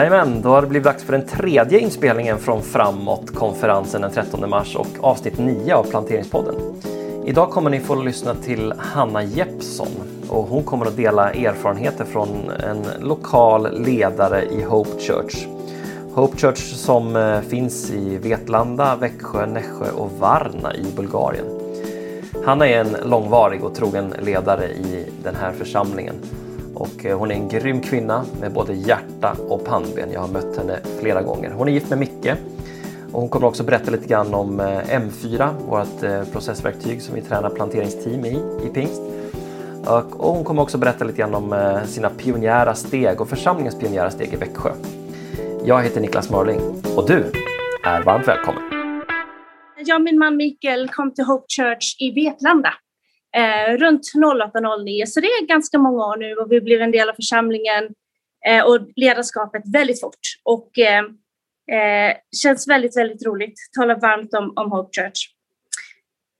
Jajamän, då har det blivit dags för den tredje inspelningen från Framåt-konferensen den 13 mars och avsnitt 9 av Planteringspodden. Idag kommer ni få lyssna till Hanna Jeppsson och hon kommer att dela erfarenheter från en lokal ledare i Hope Church. Hope Church som eh, finns i Vetlanda, Växjö, Nässjö och Varna i Bulgarien. Hanna är en långvarig och trogen ledare i den här församlingen och eh, hon är en grym kvinna med både hjärta och pannben. Jag har mött henne flera gånger. Hon är gift med Micke och hon kommer också berätta lite grann om eh, M4, vårt eh, processverktyg som vi tränar planteringsteam i, i pingst. Och hon kommer också berätta lite grann om sina pionjära steg och församlingens pionjära steg i Växjö. Jag heter Niklas Mörling och du är varmt välkommen. Jag och min man Mikael kom till Hope Church i Vetlanda eh, runt 08-09, så det är ganska många år nu och vi blev en del av församlingen eh, och ledarskapet väldigt fort. Och eh, eh känns väldigt, väldigt roligt. Talar varmt om, om Hope Church.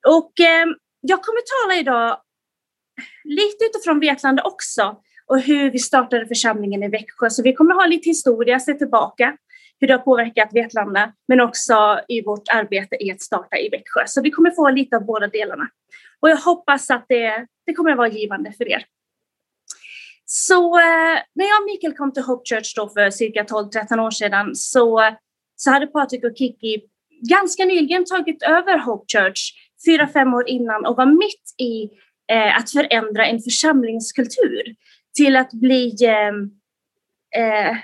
Och eh, jag kommer tala idag lite utifrån Vetlanda också och hur vi startade församlingen i Växjö. Så vi kommer ha lite historia, se tillbaka hur det har påverkat Vetlanda, men också i vårt arbete i att starta i Växjö. Så vi kommer få lite av båda delarna. Och jag hoppas att det, det kommer att vara givande för er. Så eh, när jag och Mikael kom till Hope Church då för cirka 12-13 år sedan så, så hade Patrik och Kiki ganska nyligen tagit över Hope Church fyra, fem år innan och var mitt i eh, att förändra en församlingskultur till att bli eh, eh,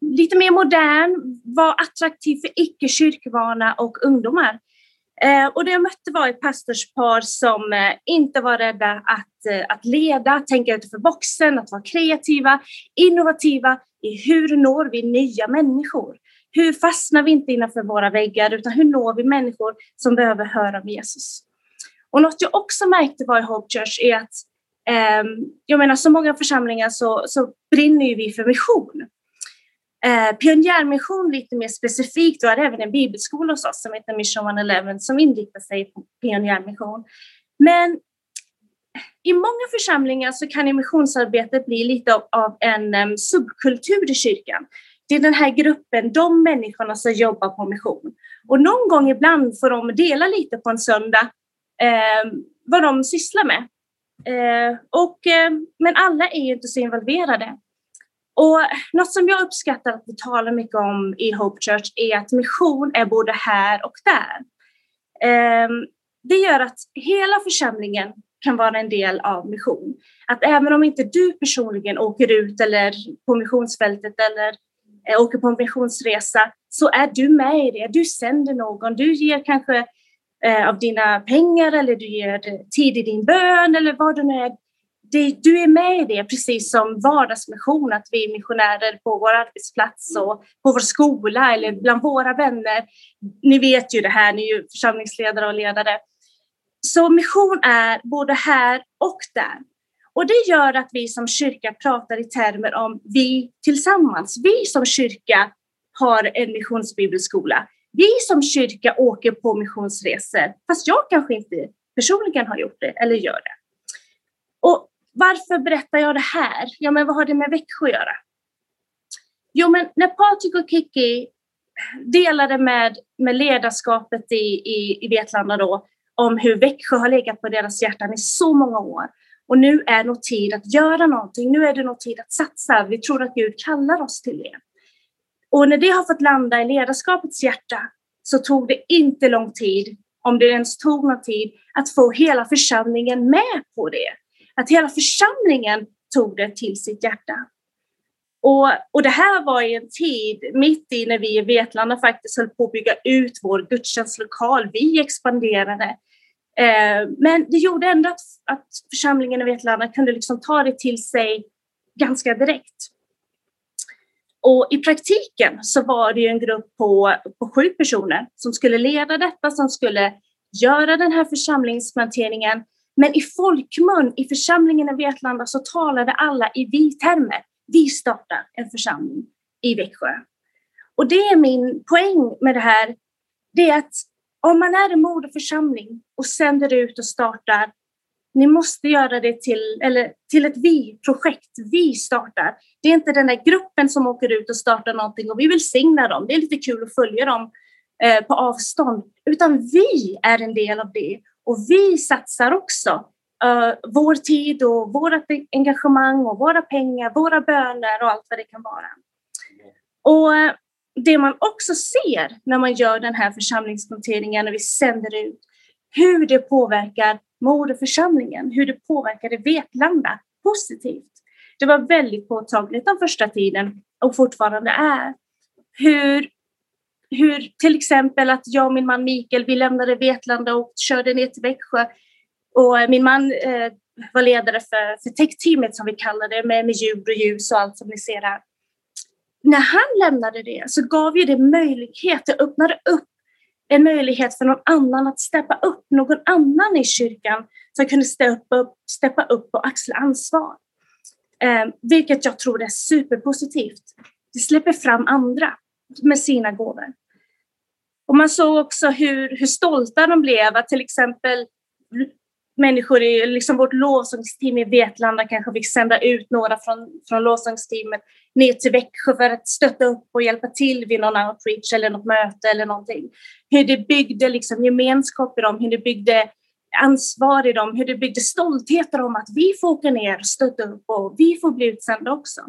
lite mer modern, var attraktiv för icke kyrkvana och ungdomar. Eh, och det jag mötte var ett pastorspar som eh, inte var rädda att, eh, att leda, tänka utanför boxen, att vara kreativa, innovativa i hur når vi nya människor? Hur fastnar vi inte innanför våra väggar, utan hur når vi människor som behöver höra om Jesus? Och något jag också märkte var i Hope Church är att eh, jag menar, så många församlingar så, så brinner vi för mission. Eh, pionjärmission lite mer specifikt, vi har även en bibelskola hos oss som heter Mission 111 som inriktar sig på pionjärmission. Men i många församlingar så kan missionsarbetet bli lite av, av en um, subkultur i kyrkan. Det är den här gruppen, de människorna som jobbar på mission. Och någon gång ibland får de dela lite på en söndag eh, vad de sysslar med. Eh, och, eh, men alla är ju inte så involverade. Och något som jag uppskattar att vi talar mycket om i Hope Church är att mission är både här och där. Ehm, det gör att hela församlingen kan vara en del av mission. Att även om inte du personligen åker ut eller på missionsfältet eller eh, åker på en missionsresa så är du med i det. Du sänder någon, du ger kanske eh, av dina pengar eller du ger tid i din bön eller vad det nu är det, du är med i det, precis som vardagsmission, att vi är missionärer på vår arbetsplats och på vår skola eller bland våra vänner. Ni vet ju det här, ni är ju församlingsledare och ledare. Så mission är både här och där. Och det gör att vi som kyrka pratar i termer om vi tillsammans. Vi som kyrka har en missionsbibelskola. Vi som kyrka åker på missionsresor, fast jag kanske inte personligen har gjort det eller gör det. Och varför berättar jag det här? Ja, men vad har det med Växjö att göra? Jo, men när Patrik och Kiki delade med, med ledarskapet i, i, i Vetlanda då, om hur Växjö har legat på deras hjärtan i så många år. Och nu är det nog tid att göra någonting. Nu är det nog tid att satsa. Vi tror att Gud kallar oss till det. Och när det har fått landa i ledarskapets hjärta så tog det inte lång tid, om det ens tog någon tid, att få hela församlingen med på det att hela församlingen tog det till sitt hjärta. Och, och det här var i en tid mitt i när vi i Vetlanda faktiskt höll på att bygga ut vår gudstjänstlokal. Vi expanderade. Eh, men det gjorde ändå att, att församlingen i Vetlanda kunde liksom ta det till sig ganska direkt. Och i praktiken så var det en grupp på, på sju personer som skulle leda detta, som skulle göra den här församlingsplanteringen men i folkmun, i församlingen i Vetlanda, så talade alla i vi-termer. Vi startar en församling i Växjö. Och det är min poäng med det här. Det är att om man är en moderförsamling och sänder ut och startar ni måste göra det till, eller till ett vi-projekt. Vi startar. Det är inte den där gruppen som åker ut och startar någonting och vi vill signa dem. Det är lite kul att följa dem eh, på avstånd. Utan vi är en del av det och vi satsar också uh, vår tid och vårt engagemang och våra pengar, våra böner och allt vad det kan vara. Och eh, det man också ser när man gör den här församlingsnoteringen, när vi sänder ut, hur det påverkar moderförsamlingen, hur det påverkade Vetlanda positivt. Det var väldigt påtagligt den första tiden och fortfarande är. Hur, hur till exempel att jag och min man Mikael, vi lämnade Vetlanda och körde ner till Växjö. Och eh, min man eh, var ledare för, för tech-teamet som vi kallar det, med, med ljud och ljus och allt som ni ser här. När han lämnade det så gav ju det möjlighet, det öppnade upp en möjlighet för någon annan att steppa upp, någon annan i kyrkan som kunde steppa upp, steppa upp och axla ansvar. Eh, vilket jag tror är superpositivt. Det släpper fram andra med sina gåvor. Och man såg också hur, hur stolta de blev att till exempel människor i liksom vårt lovsångsteam i Vetlanda kanske fick sända ut några från, från lovsångsteamet ner till Växjö för att stötta upp och hjälpa till vid någon outreach eller något möte eller någonting. Hur det byggde liksom gemenskap i dem, hur det byggde ansvar i dem, hur det byggde stoltheter om att vi får åka ner och stötta upp och vi får bli utsända också.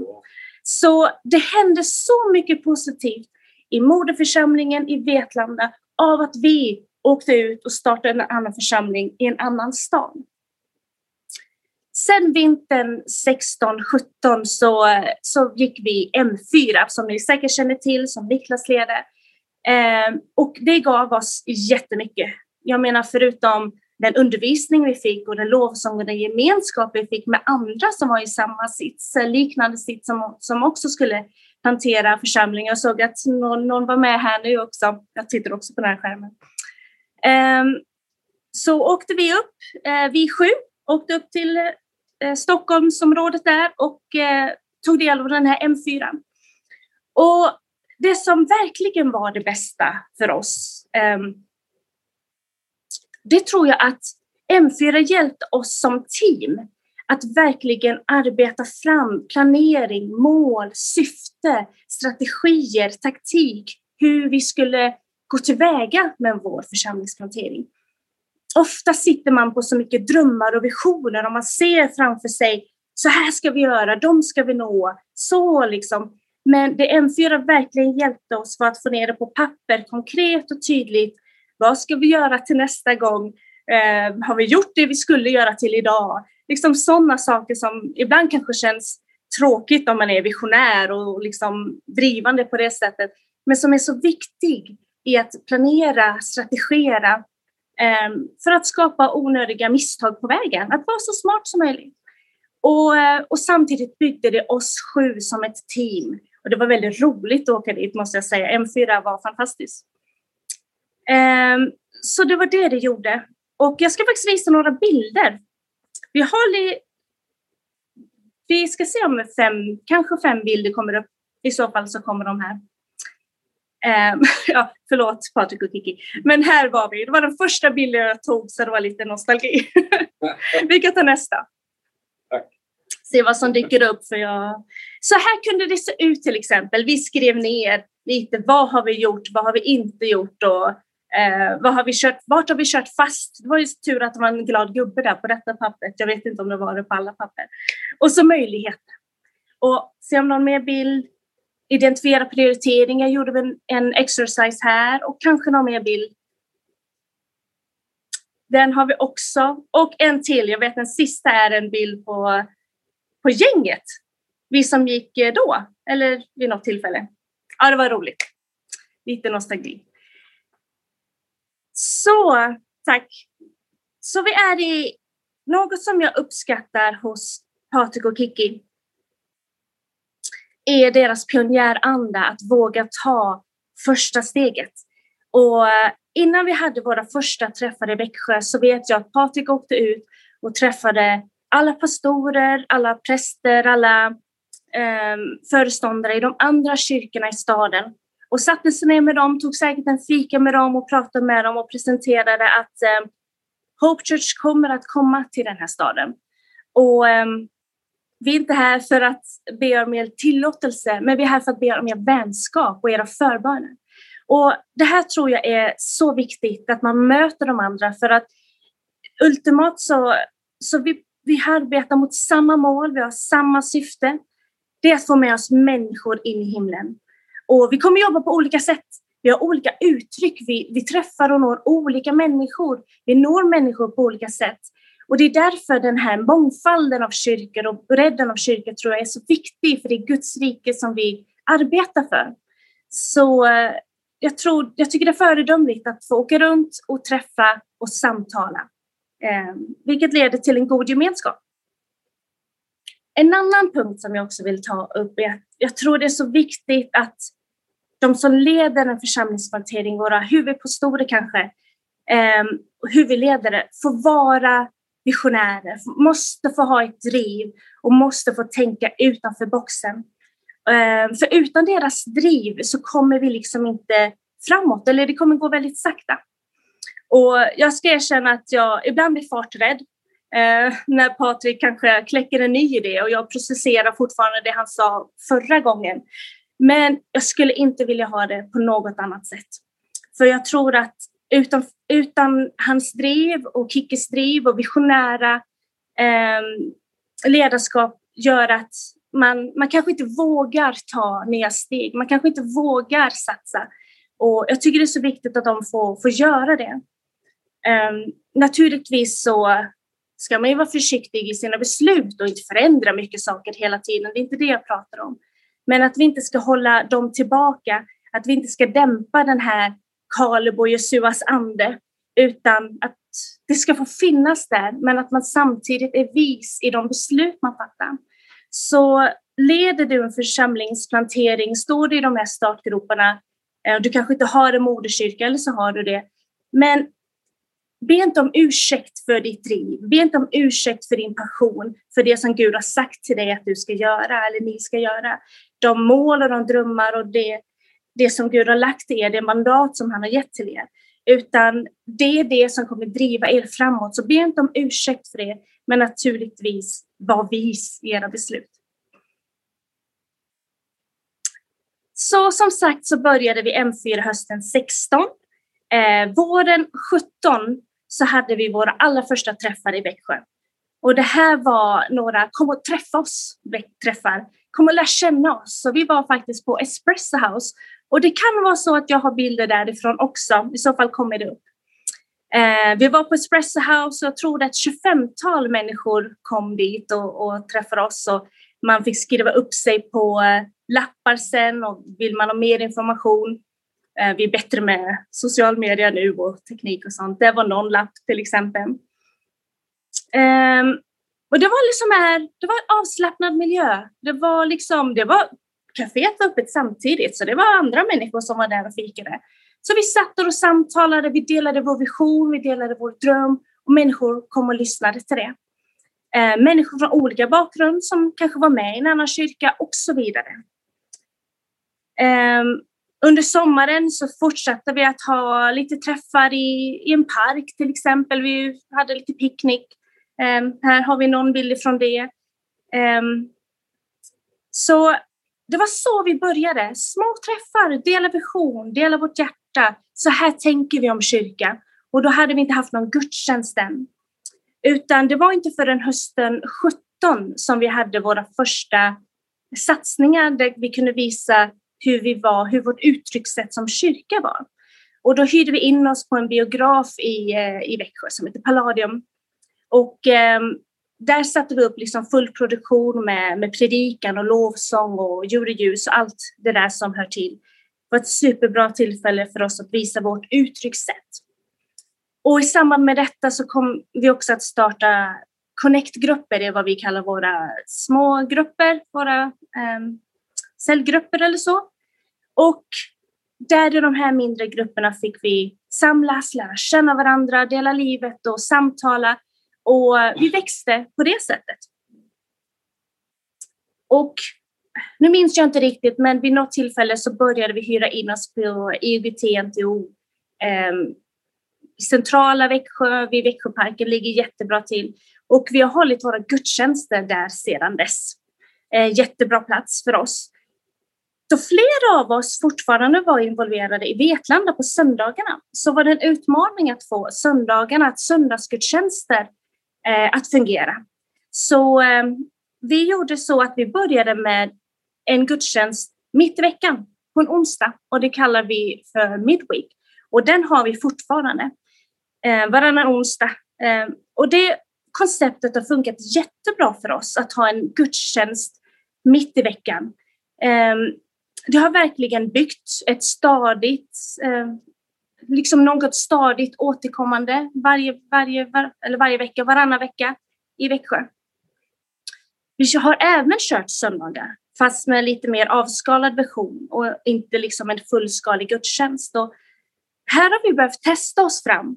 Så det hände så mycket positivt i moderförsamlingen i Vetlanda av att vi åkte ut och startade en annan församling i en annan stad. Sen vintern 16-17 så, så gick vi M4 som ni säkert känner till, som Niklas leder. Eh, och det gav oss jättemycket. Jag menar förutom den undervisning vi fick och den lovsång och den gemenskap vi fick med andra som var i samma sits, liknande sits som, som också skulle hantera församlingen. Jag såg att någon, någon var med här nu också. Jag tittar också på den här skärmen. Ehm, så åkte vi upp, eh, vi sju, åkte upp till eh, Stockholmsområdet där och eh, tog del av den här M4. Och det som verkligen var det bästa för oss, ehm, det tror jag att M4 hjälpte oss som team att verkligen arbeta fram planering, mål, syfte, strategier, taktik, hur vi skulle gå tillväga med vår församlingsplantering. Ofta sitter man på så mycket drömmar och visioner och man ser framför sig så här ska vi göra, de ska vi nå, så liksom. Men det M4 verkligen hjälpte oss för att få ner det på papper, konkret och tydligt. Vad ska vi göra till nästa gång? Eh, har vi gjort det vi skulle göra till idag? Liksom sådana saker som ibland kanske känns tråkigt om man är visionär och liksom drivande på det sättet, men som är så viktig i att planera, strategera eh, för att skapa onödiga misstag på vägen. Att vara så smart som möjligt. Och, eh, och samtidigt byggde det oss sju som ett team. Och det var väldigt roligt att åka dit måste jag säga. M4 var fantastiskt. Eh, så det var det det gjorde. Och jag ska faktiskt visa några bilder. Vi har. Vi ska se om fem, kanske fem bilder kommer upp. I så fall så kommer de här. Um, ja, förlåt Patrik och Kiki. Men här var vi. Det var den första bilden jag tog så det var lite nostalgi. vi kan ta nästa. Tack. Se vad som dyker upp. För jag... Så här kunde det se ut till exempel. Vi skrev ner lite vad har vi gjort, vad har vi inte gjort och eh, vad har vi kört, vart har vi kört fast? Det var ju tur att det var en glad gubbe där på detta pappret. Jag vet inte om det var det på alla papper. Och så möjligheter. Och se om någon mer bild identifiera prioriteringar gjorde vi en, en exercise här och kanske någon mer bild. Den har vi också. Och en till, jag vet den sista är en bild på, på gänget. Vi som gick eh, då, eller vid något tillfälle. Ja, det var roligt. Lite nostalgi. Så, tack. Så vi är i något som jag uppskattar hos Patrik och Kiki är deras pionjäranda att våga ta första steget. Och eh, innan vi hade våra första träffar i Växjö så vet jag att Patrik åkte ut och träffade alla pastorer, alla präster, alla eh, föreståndare i de andra kyrkorna i staden och satte sig ner med dem, tog säkert en fika med dem och pratade med dem och presenterade att eh, Hope Church kommer att komma till den här staden. Och eh, vi är inte här för att be om er tillåtelse, men vi är här för att be om er vänskap och era förböner. Och det här tror jag är så viktigt, att man möter de andra, för att ultimat så, så vi, vi arbetar mot samma mål, vi har samma syfte. Det är att få med oss människor in i himlen. Och vi kommer jobba på olika sätt. Vi har olika uttryck, vi, vi träffar och når olika människor. Vi når människor på olika sätt. Och det är därför den här mångfalden av kyrkor och bredden av kyrkor tror jag är så viktig, för det är Guds rike som vi arbetar för. Så eh, jag, tror, jag tycker det är föredömligt att få åka runt och träffa och samtala, eh, vilket leder till en god gemenskap. En annan punkt som jag också vill ta upp är att jag tror det är så viktigt att de som leder en församlingsplantering, våra huvudpastorer kanske, eh, huvudledare, får vara visionärer, måste få ha ett driv och måste få tänka utanför boxen. Eh, för utan deras driv så kommer vi liksom inte framåt, eller det kommer gå väldigt sakta. Och jag ska erkänna att jag ibland blir farträdd eh, när Patrik kanske kläcker en ny idé och jag processerar fortfarande det han sa förra gången. Men jag skulle inte vilja ha det på något annat sätt. För jag tror att utan, utan hans driv och Kickes driv och visionära eh, ledarskap gör att man, man kanske inte vågar ta nya steg. Man kanske inte vågar satsa. Och jag tycker det är så viktigt att de får, får göra det. Um, naturligtvis så ska man ju vara försiktig i sina beslut och inte förändra mycket saker hela tiden. Det är inte det jag pratar om. Men att vi inte ska hålla dem tillbaka, att vi inte ska dämpa den här Karlebo och Jesuas ande, utan att det ska få finnas där, men att man samtidigt är vis i de beslut man fattar. Så leder du en församlingsplantering, står du i de här startgroparna, eh, du kanske inte har en moderkyrka eller så har du det, men be inte om ursäkt för ditt driv, be inte om ursäkt för din passion, för det som Gud har sagt till dig att du ska göra eller ni ska göra. De mål och de drömmar och det det som Gud har lagt i er, det mandat som han har gett till er, utan det är det som kommer driva er framåt. Så be inte om ursäkt för det, men naturligtvis var vis i era beslut. Så som sagt så började vi M4 hösten 16. Eh, våren 17 så hade vi våra allra första träffar i Växjö. Och det här var några kom och träffa oss träffar, kom och lär känna oss. Så vi var faktiskt på Espresso House och det kan vara så att jag har bilder därifrån också. I så fall kommer det upp. Eh, vi var på Espresso House och jag tror att 25-tal människor kom dit och, och träffade oss. Och man fick skriva upp sig på eh, lappar sen och vill man ha mer information. Eh, vi är bättre med social media nu och teknik och sånt. Det var någon lapp till exempel. Ehm, och det var liksom här, det var en avslappnad miljö. Det var liksom, det var kaféet var öppet samtidigt, så det var andra människor som var där och fikade. Så vi satt och samtalade, vi delade vår vision, vi delade vår dröm och människor kom och lyssnade till det. Eh, människor från olika bakgrund som kanske var med i en annan kyrka och så vidare. Eh, under sommaren så fortsatte vi att ha lite träffar i, i en park till exempel. Vi hade lite picknick. Eh, här har vi någon bild från det. Ehm, så det var så vi började. Små träffar, dela vision, dela vårt hjärta. Så här tänker vi om kyrka. Och då hade vi inte haft någon gudstjänst än. Utan det var inte förrän hösten 17 som vi hade våra första satsningar där vi kunde visa hur vi var, hur vårt uttryckssätt som kyrka var. Och då hyrde vi in oss på en biograf i, eh, i Växjö som heter Palladium. Och eh, där satte vi upp liksom full produktion med, med predikan och lovsång och jureljus och allt det där som hör till. Det var ett superbra tillfälle för oss att visa vårt uttryckssätt. Och i samband med detta så kom vi också att starta connect-grupper, det är vad vi kallar våra små grupper, våra eh, cellgrupper eller så. Och där i de här mindre grupperna fick vi samlas, lära känna varandra, dela livet och samtala och vi växte på det sättet. Och nu minns jag inte riktigt, men vid något tillfälle så började vi hyra in oss på IOGT NTO eh, i ehm, centrala Växjö, vid Växjöparken, ligger jättebra till. Och vi har hållit våra gudstjänster där sedan dess. Eh, jättebra plats för oss. Så flera av oss fortfarande var involverade i Vetlanda på söndagarna så var det en utmaning att få söndagarna, att söndagsgudstjänster Eh, att fungera. Så eh, vi gjorde så att vi började med en gudstjänst mitt i veckan på en onsdag och det kallar vi för midweek. Och den har vi fortfarande eh, varannan onsdag. Eh, och det konceptet har funkat jättebra för oss att ha en gudstjänst mitt i veckan. Eh, det har verkligen byggt ett stadigt, eh, liksom något stadigt återkommande varje, varje, var, eller varje vecka, varannan vecka i Växjö. Vi har även kört söndagar, fast med lite mer avskalad version och inte liksom en fullskalig gudstjänst. Och här har vi behövt testa oss fram.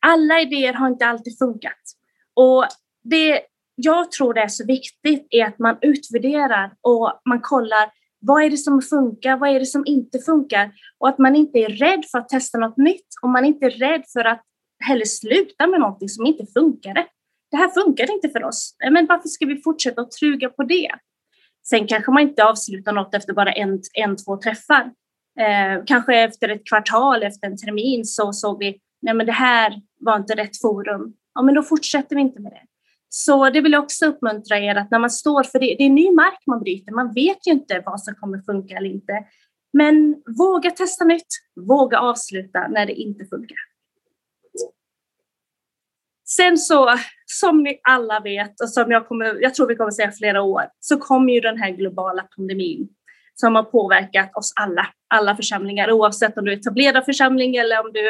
Alla idéer har inte alltid funkat. Och det jag tror det är så viktigt är att man utvärderar och man kollar vad är det som funkar? Vad är det som inte funkar? Och att man inte är rädd för att testa något nytt och man är inte är rädd för att heller sluta med någonting som inte funkade. Det här funkar inte för oss, eh, men varför ska vi fortsätta att truga på det? Sen kanske man inte avslutar något efter bara en, en två träffar. Eh, kanske efter ett kvartal, efter en termin så såg vi, nej men det här var inte rätt forum. Ja, men då fortsätter vi inte med det. Så det vill jag också uppmuntra er att när man står för det, det är ny mark man bryter, man vet ju inte vad som kommer funka eller inte. Men våga testa nytt, våga avsluta när det inte funkar. Sen så, som ni alla vet och som jag, kommer, jag tror vi kommer säga flera år, så kommer ju den här globala pandemin som har påverkat oss alla, alla församlingar, oavsett om du är etablerad församling eller om du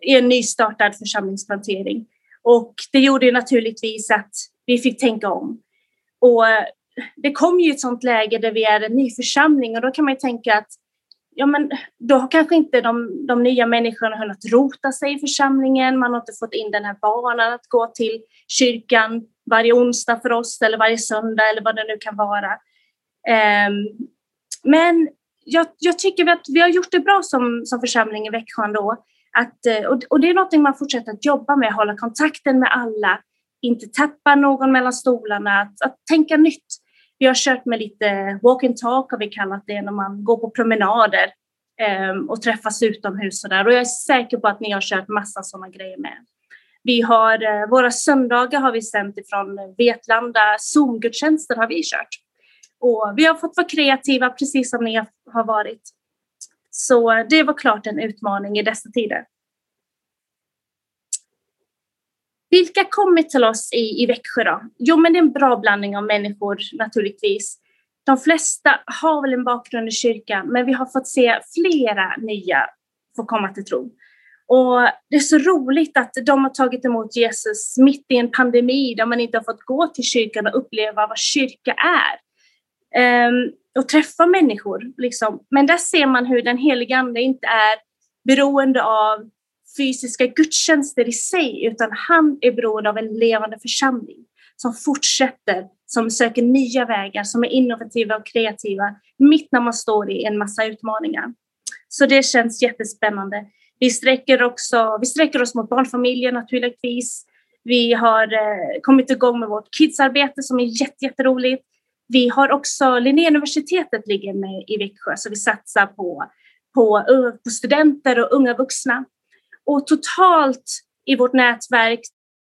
är en nystartad församlingsplantering. Och det gjorde ju naturligtvis att vi fick tänka om. Och eh, det kom ju ett sånt läge där vi är en ny församling och då kan man ju tänka att ja, men då har kanske inte de, de nya människorna hunnit rota sig i församlingen. Man har inte fått in den här vanan att gå till kyrkan varje onsdag för oss eller varje söndag eller vad det nu kan vara. Um, men jag, jag, tycker att vi har gjort det bra som, som församling i Växjö ändå. Att, eh, och det är något man fortsätter att jobba med, hålla kontakten med alla, inte tappa någon mellan stolarna, att, att tänka nytt. Vi har kört med lite walk and talk har vi kallat det, när man går på promenader eh, och träffas utomhus och där. Och jag är säker på att ni har kört massa sådana grejer med. Vi har, eh, våra söndagar har vi sänt ifrån Vetlanda, Zoom-gudstjänster har vi kört. Och vi har fått vara kreativa precis som ni har varit. Så det var klart en utmaning i dessa tider. Vilka kommer till oss i, i Växjö då? Jo, men det är en bra blandning av människor naturligtvis. De flesta har väl en bakgrund i kyrkan, men vi har fått se flera nya få komma till tro. Och det är så roligt att de har tagit emot Jesus mitt i en pandemi där man inte har fått gå till kyrkan och uppleva vad kyrka är. Um, och träffa människor. Liksom. Men där ser man hur den heliga Ande inte är beroende av fysiska gudstjänster i sig, utan han är beroende av en levande församling som fortsätter, som söker nya vägar, som är innovativa och kreativa mitt när man står i en massa utmaningar. Så det känns jättespännande. Vi sträcker, också, vi sträcker oss mot barnfamiljer naturligtvis. Vi har eh, kommit igång med vårt kidsarbete som är jätte, jätteroligt. Vi har också Linnéuniversitetet ligger med i Växjö så vi satsar på, på, på studenter och unga vuxna. Och totalt i vårt nätverk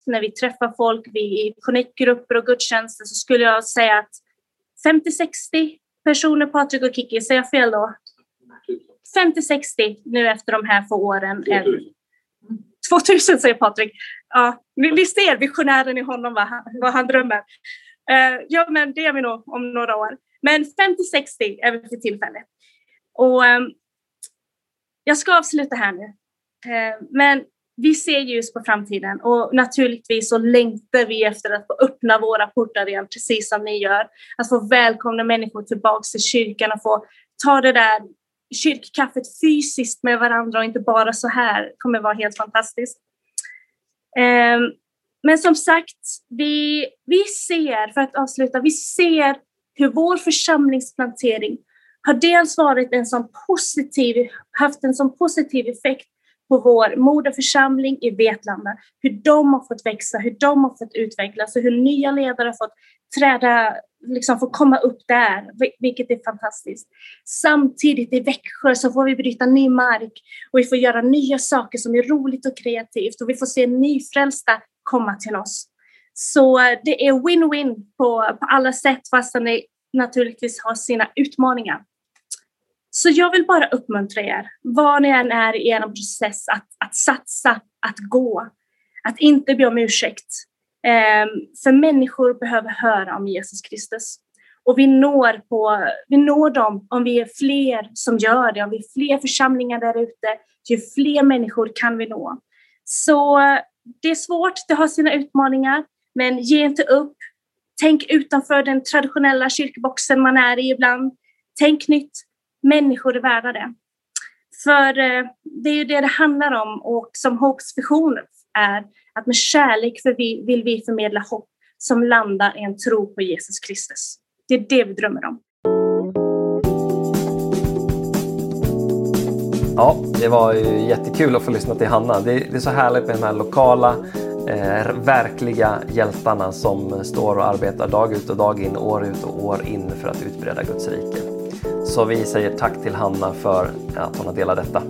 när vi träffar folk i connect-grupper och gudstjänster så skulle jag säga att 50-60 personer, Patrik och Kiki, säger jag fel då? 50-60 nu efter de här få åren. 2000, 2000 säger Patrik. Ja, ni ser visionären i honom, vad han, vad han drömmer. Uh, ja, men det är vi nog om några år. Men 50-60 är vi för tillfället. Och um, jag ska avsluta här nu. Uh, men vi ser ljus på framtiden och naturligtvis så längtar vi efter att få öppna våra portar igen, precis som ni gör. Att få välkomna människor tillbaks till kyrkan och få ta det där kyrkkaffet fysiskt med varandra och inte bara så här. Det kommer vara helt fantastiskt. Um, men som sagt, vi, vi ser, för att avsluta, vi ser hur vår församlingsplantering har dels varit en sån positiv, haft en sån positiv effekt på vår moderförsamling i Vetlanda, hur de har fått växa, hur de har fått utvecklas och hur nya ledare har fått träda, liksom få komma upp där, vilket är fantastiskt. Samtidigt i Växjö så får vi bryta ny mark och vi får göra nya saker som är roligt och kreativt och vi får se nyfrälsta komma till oss. Så eh, det är win-win på, på alla sätt fastän det naturligtvis har sina utmaningar. Så jag vill bara uppmuntra er, var ni än är i er process, att, att satsa, att gå, att inte be om ursäkt. Ehm, för människor behöver höra om Jesus Kristus. Och vi når, på, vi når dem om vi är fler som gör det, om vi är fler församlingar där ute, ju fler människor kan vi nå. Så det är svårt, det har sina utmaningar, men ge inte upp. Tänk utanför den traditionella kyrkboxen man är i ibland. Tänk nytt. Människor är värda det. För eh, det är ju det det handlar om och som Hopes vision är att med kärlek vill vi förmedla hopp som landar i en tro på Jesus Kristus. Det är det vi drömmer om. Ja, det var ju jättekul att få lyssna till Hanna. Det är, så härligt med de här lokala eh, verkliga hjältarna som står och arbetar dag ut och dag in, år ut och år in för att utbreda Guds rike. Så vi säger tack till Hanna för att hon har delat detta.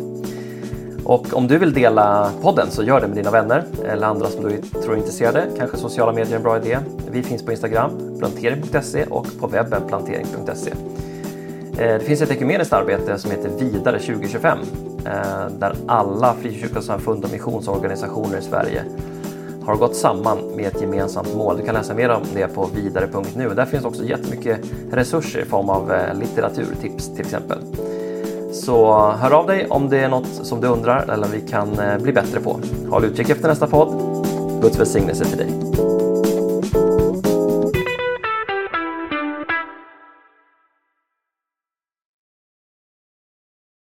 Och om du vill dela podden så gör det med dina vänner eller andra som du tror är intresserade. Kanske sociala medier är en bra idé. Vi finns på Instagram, plantering.se och på webben plantering.se. Eh, det finns ett ekumeniskt arbete som heter Vidare 2025 eh, där alla frikyrkosamfund och missionsorganisationer i Sverige har gått samman med ett gemensamt mål. Du kan läsa mer om det på vidare.nu. Där finns också jättemycket resurser i form av eh, litteraturtips till exempel. Så hör av dig om det är något som du undrar eller vi kan bli bättre på. Håll utkik efter nästa podd. Guds välsignelse till dig.